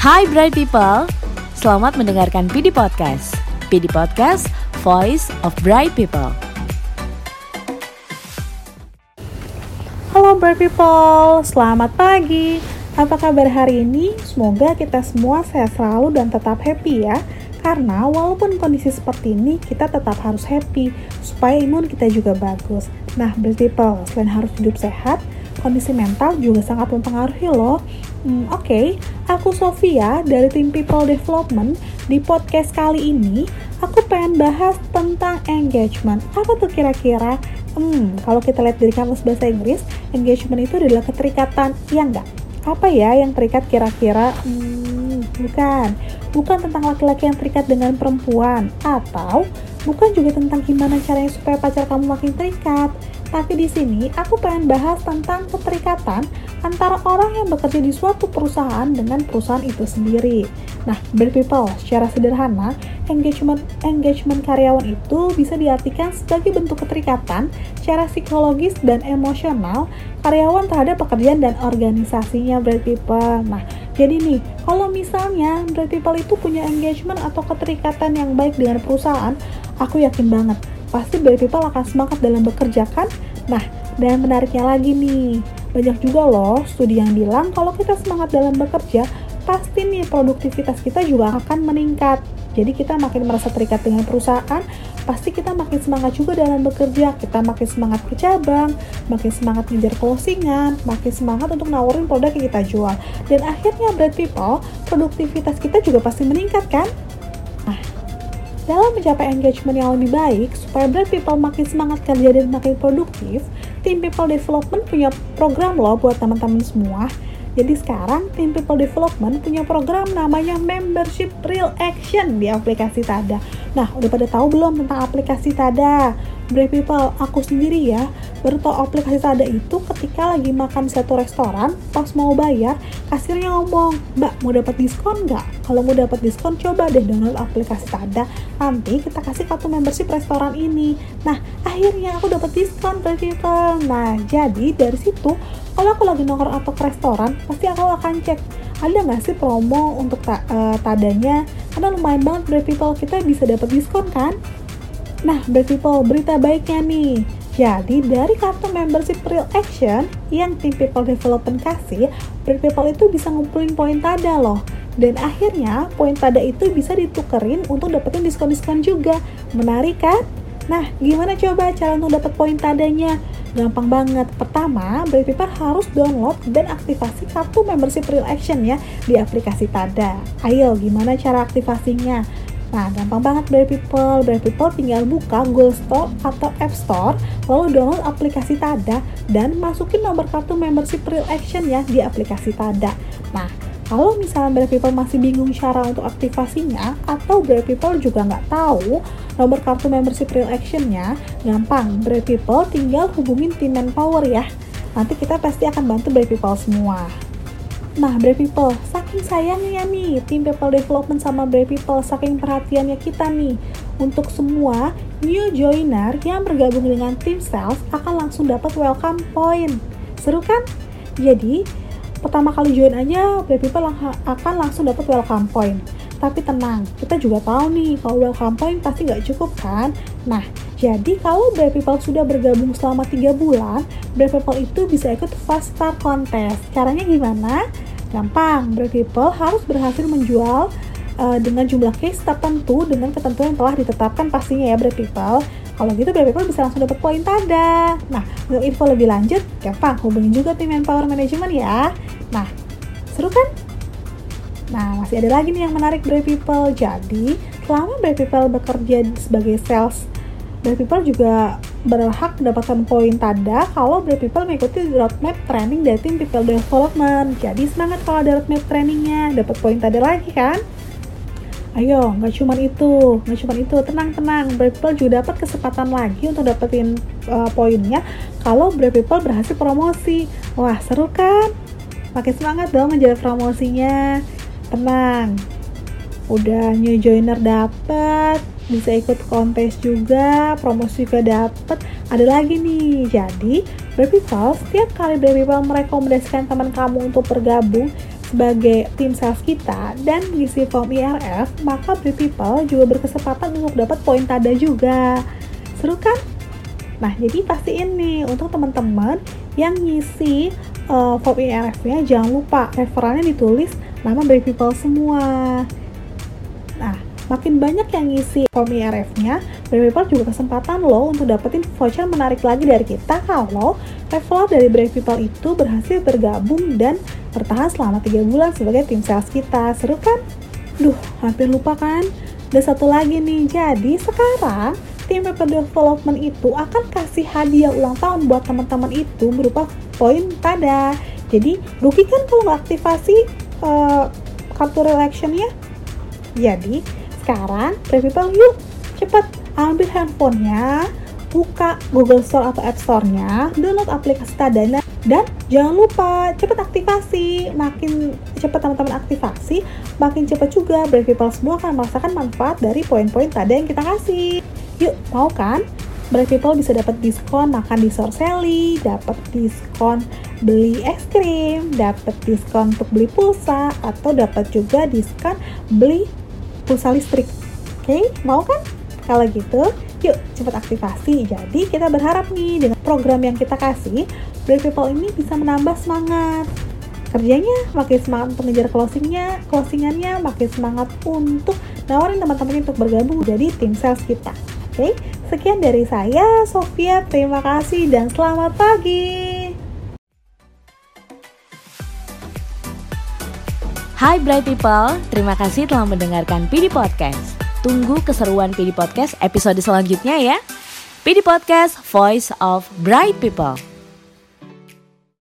Hai Bright People, selamat mendengarkan PD Podcast. PD Podcast, Voice of Bright People. Halo Bright People, selamat pagi. Apa kabar hari ini? Semoga kita semua sehat selalu dan tetap happy ya. Karena walaupun kondisi seperti ini, kita tetap harus happy supaya imun kita juga bagus. Nah, Bright People, selain harus hidup sehat, kondisi mental juga sangat mempengaruhi loh. Hmm, Oke, okay. aku Sofia dari tim People Development. Di podcast kali ini, aku pengen bahas tentang engagement. Apa tuh kira-kira? Hmm, kalau kita lihat dari kamus bahasa Inggris, engagement itu adalah keterikatan, ya enggak? Apa ya yang terikat kira-kira? Hmm, bukan. Bukan tentang laki-laki yang terikat dengan perempuan. Atau bukan juga tentang gimana caranya supaya pacar kamu makin terikat tapi di sini aku pengen bahas tentang keterikatan antara orang yang bekerja di suatu perusahaan dengan perusahaan itu sendiri. Nah, Brave People, secara sederhana, engagement engagement karyawan itu bisa diartikan sebagai bentuk keterikatan secara psikologis dan emosional karyawan terhadap pekerjaan dan organisasinya Brave People. Nah, jadi nih, kalau misalnya Brave People itu punya engagement atau keterikatan yang baik dengan perusahaan, aku yakin banget pasti Brave People akan semangat dalam bekerja kan? Nah, dan menariknya lagi nih, banyak juga loh studi yang bilang kalau kita semangat dalam bekerja, pasti nih produktivitas kita juga akan meningkat. Jadi kita makin merasa terikat dengan perusahaan, pasti kita makin semangat juga dalam bekerja. Kita makin semangat ke cabang, makin semangat ngejar closingan, makin semangat untuk nawarin produk yang kita jual. Dan akhirnya Brad People, produktivitas kita juga pasti meningkat kan? Dalam mencapai engagement yang lebih baik, supaya brand people makin semangat kerja dan makin produktif, tim people development punya program loh buat teman-teman semua. Jadi sekarang tim people development punya program namanya membership real action di aplikasi Tada. Nah, udah pada tahu belum tentang aplikasi Tada? Brave people, aku sendiri ya, baru tahu aplikasi Tada itu ketika lagi makan di satu restoran, pas mau bayar, kasirnya ngomong, Mbak mau dapat diskon nggak? Kalau mau dapat diskon, coba deh download aplikasi Tada. Nanti kita kasih kartu membership restoran ini. Nah, akhirnya aku dapat diskon, Brave people. Nah, jadi dari situ, kalau aku lagi nongkrong atau ke restoran, pasti aku akan cek ada nggak sih promo untuk ta uh, tadanya karena lumayan banget Brave People kita bisa dapat diskon kan Nah, Brave People, berita baiknya nih. Jadi, dari kartu membership Real Action yang tim People Development kasih, Brave People itu bisa ngumpulin poin tada loh. Dan akhirnya, poin tada itu bisa ditukerin untuk dapetin diskon-diskon juga. Menarik kan? Nah, gimana coba cara untuk dapat poin tadanya? Gampang banget. Pertama, Brave People harus download dan aktivasi kartu membership Real Action ya di aplikasi Tada. Ayo, gimana cara aktivasinya? Nah, gampang banget Brave People. Brave People tinggal buka Google Store atau App Store, lalu download aplikasi Tada dan masukin nomor kartu membership Real Action ya di aplikasi Tada. Nah, kalau misalnya Brave People masih bingung cara untuk aktivasinya atau Brave People juga nggak tahu nomor kartu membership Real Actionnya, gampang. Brave People tinggal hubungin tim Manpower ya. Nanti kita pasti akan bantu Brave People semua. Nah, Brave People, saking sayangnya nih tim People Development sama Brave People, saking perhatiannya kita nih untuk semua new joiner yang bergabung dengan tim sales akan langsung dapat welcome point. Seru kan? Jadi, pertama kali join aja Brave People akan langsung dapat welcome point. Tapi tenang, kita juga tahu nih kalau welcome point pasti nggak cukup kan? Nah, jadi kalau Brave People sudah bergabung selama 3 bulan, Brave People itu bisa ikut Fast Start Contest. Caranya gimana? Gampang, Brave People harus berhasil menjual uh, dengan jumlah case tertentu dengan ketentuan yang telah ditetapkan pastinya ya Brave People. Kalau gitu People bisa langsung dapat poin tada. Nah, untuk info lebih lanjut, gampang hubungin juga tim Manpower Management ya. Nah, seru kan? Nah, masih ada lagi nih yang menarik Brave People. Jadi, selama Brave People bekerja sebagai sales, Brave People juga berhak mendapatkan poin tanda kalau Brave People mengikuti roadmap training dari tim People Development. Jadi semangat kalau ada roadmap trainingnya, dapat poin tanda lagi kan? Ayo, nggak cuma itu, nggak cuma itu, tenang-tenang. Brave People juga dapat kesempatan lagi untuk dapetin uh, poinnya kalau Brave People berhasil promosi. Wah, seru kan? Makin semangat dong menjaga promosinya. Tenang, udah new joiner dapat, bisa ikut kontes juga, promosi juga dapat. Ada lagi nih, jadi Brave People setiap kali Brave People merekomendasikan teman kamu untuk bergabung, sebagai tim sales kita dan ngisi form IRF, maka Bright People juga berkesempatan untuk dapat poin tada juga. Seru kan? Nah, jadi pasti ini untuk teman-teman yang ngisi uh, form IRF-nya jangan lupa referannya ditulis nama Bright People semua. Makin banyak yang ngisi form IRF-nya, Brave People juga kesempatan loh untuk dapetin voucher menarik lagi dari kita kalau referral dari Brave People itu berhasil bergabung dan bertahan selama 3 bulan sebagai tim sales kita. Seru kan? Duh, hampir lupa kan? Ada satu lagi nih, jadi sekarang tim paper development itu akan kasih hadiah ulang tahun buat teman-teman itu berupa poin tada. Jadi rugi kan kalau nggak aktifasi uh, kartu reactionnya? Jadi sekarang People yuk cepat ambil handphonenya buka Google Store atau App Store-nya, download aplikasi Tadana, dan jangan lupa cepat aktivasi. Makin cepat teman-teman aktivasi, makin cepat juga Brave People semua akan merasakan manfaat dari poin-poin Tada yang kita kasih. Yuk, mau kan? Brave People bisa dapat diskon makan di Sorcelli, dapat diskon beli es krim, dapat diskon untuk beli pulsa, atau dapat juga diskon beli pulsa listrik. Oke, mau kan? Kalau gitu, yuk cepat aktivasi. Jadi kita berharap nih dengan program yang kita kasih, Brave People ini bisa menambah semangat. Kerjanya makin semangat untuk ngejar closingnya, closingannya makin semangat untuk nawarin teman-teman untuk bergabung jadi tim sales kita. Oke, sekian dari saya, Sofia. Terima kasih dan selamat pagi. Hai Bright People, terima kasih telah mendengarkan PD Podcast. Tunggu keseruan PD Podcast episode selanjutnya ya. PD Podcast, Voice of Bright People.